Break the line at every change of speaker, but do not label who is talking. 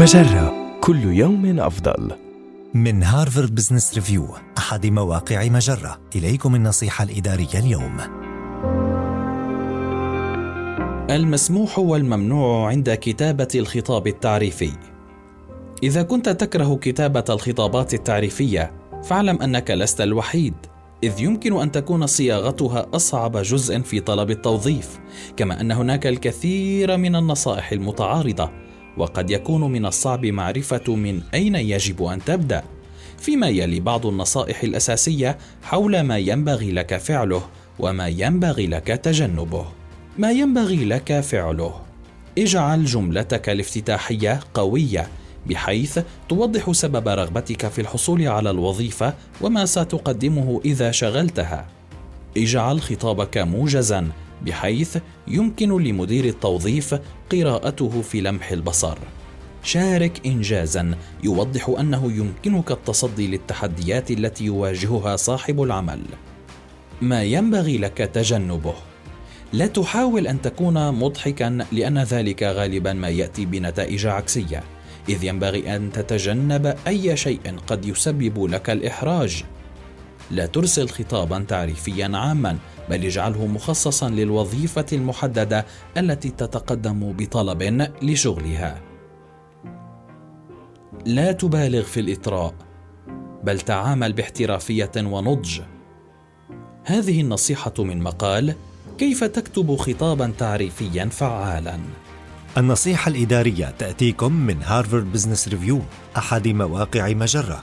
مجرة. كل يوم أفضل.
من هارفارد بزنس ريفيو أحد مواقع مجرة. إليكم النصيحة الإدارية اليوم.
المسموح والممنوع عند كتابة الخطاب التعريفي. إذا كنت تكره كتابة الخطابات التعريفية فاعلم أنك لست الوحيد إذ يمكن أن تكون صياغتها أصعب جزء في طلب التوظيف كما أن هناك الكثير من النصائح المتعارضة. وقد يكون من الصعب معرفة من أين يجب أن تبدأ فيما يلي بعض النصائح الأساسية حول ما ينبغي لك فعله وما ينبغي لك تجنبه ما ينبغي لك فعله اجعل جملتك الافتتاحية قوية بحيث توضح سبب رغبتك في الحصول على الوظيفة وما ستقدمه إذا شغلتها. اجعل خطابك موجزا بحيث يمكن لمدير التوظيف قراءته في لمح البصر. شارك انجازا يوضح أنه يمكنك التصدي للتحديات التي يواجهها صاحب العمل. ما ينبغي لك تجنبه لا تحاول أن تكون مضحكا لأن ذلك غالبا ما يأتي بنتائج عكسية إذ ينبغي أن تتجنب أي شيء قد يسبب لك الإحراج لا ترسل خطابا تعريفيا عاما بل اجعله مخصصا للوظيفة المحددة التي تتقدم بطلب لشغلها. لا تبالغ في الإطراء بل تعامل باحترافية ونضج. هذه النصيحة من مقال كيف تكتب خطابا تعريفيا فعالا؟
النصيحة الإدارية تأتيكم من هارفارد بزنس ريفيو أحد مواقع مجرة.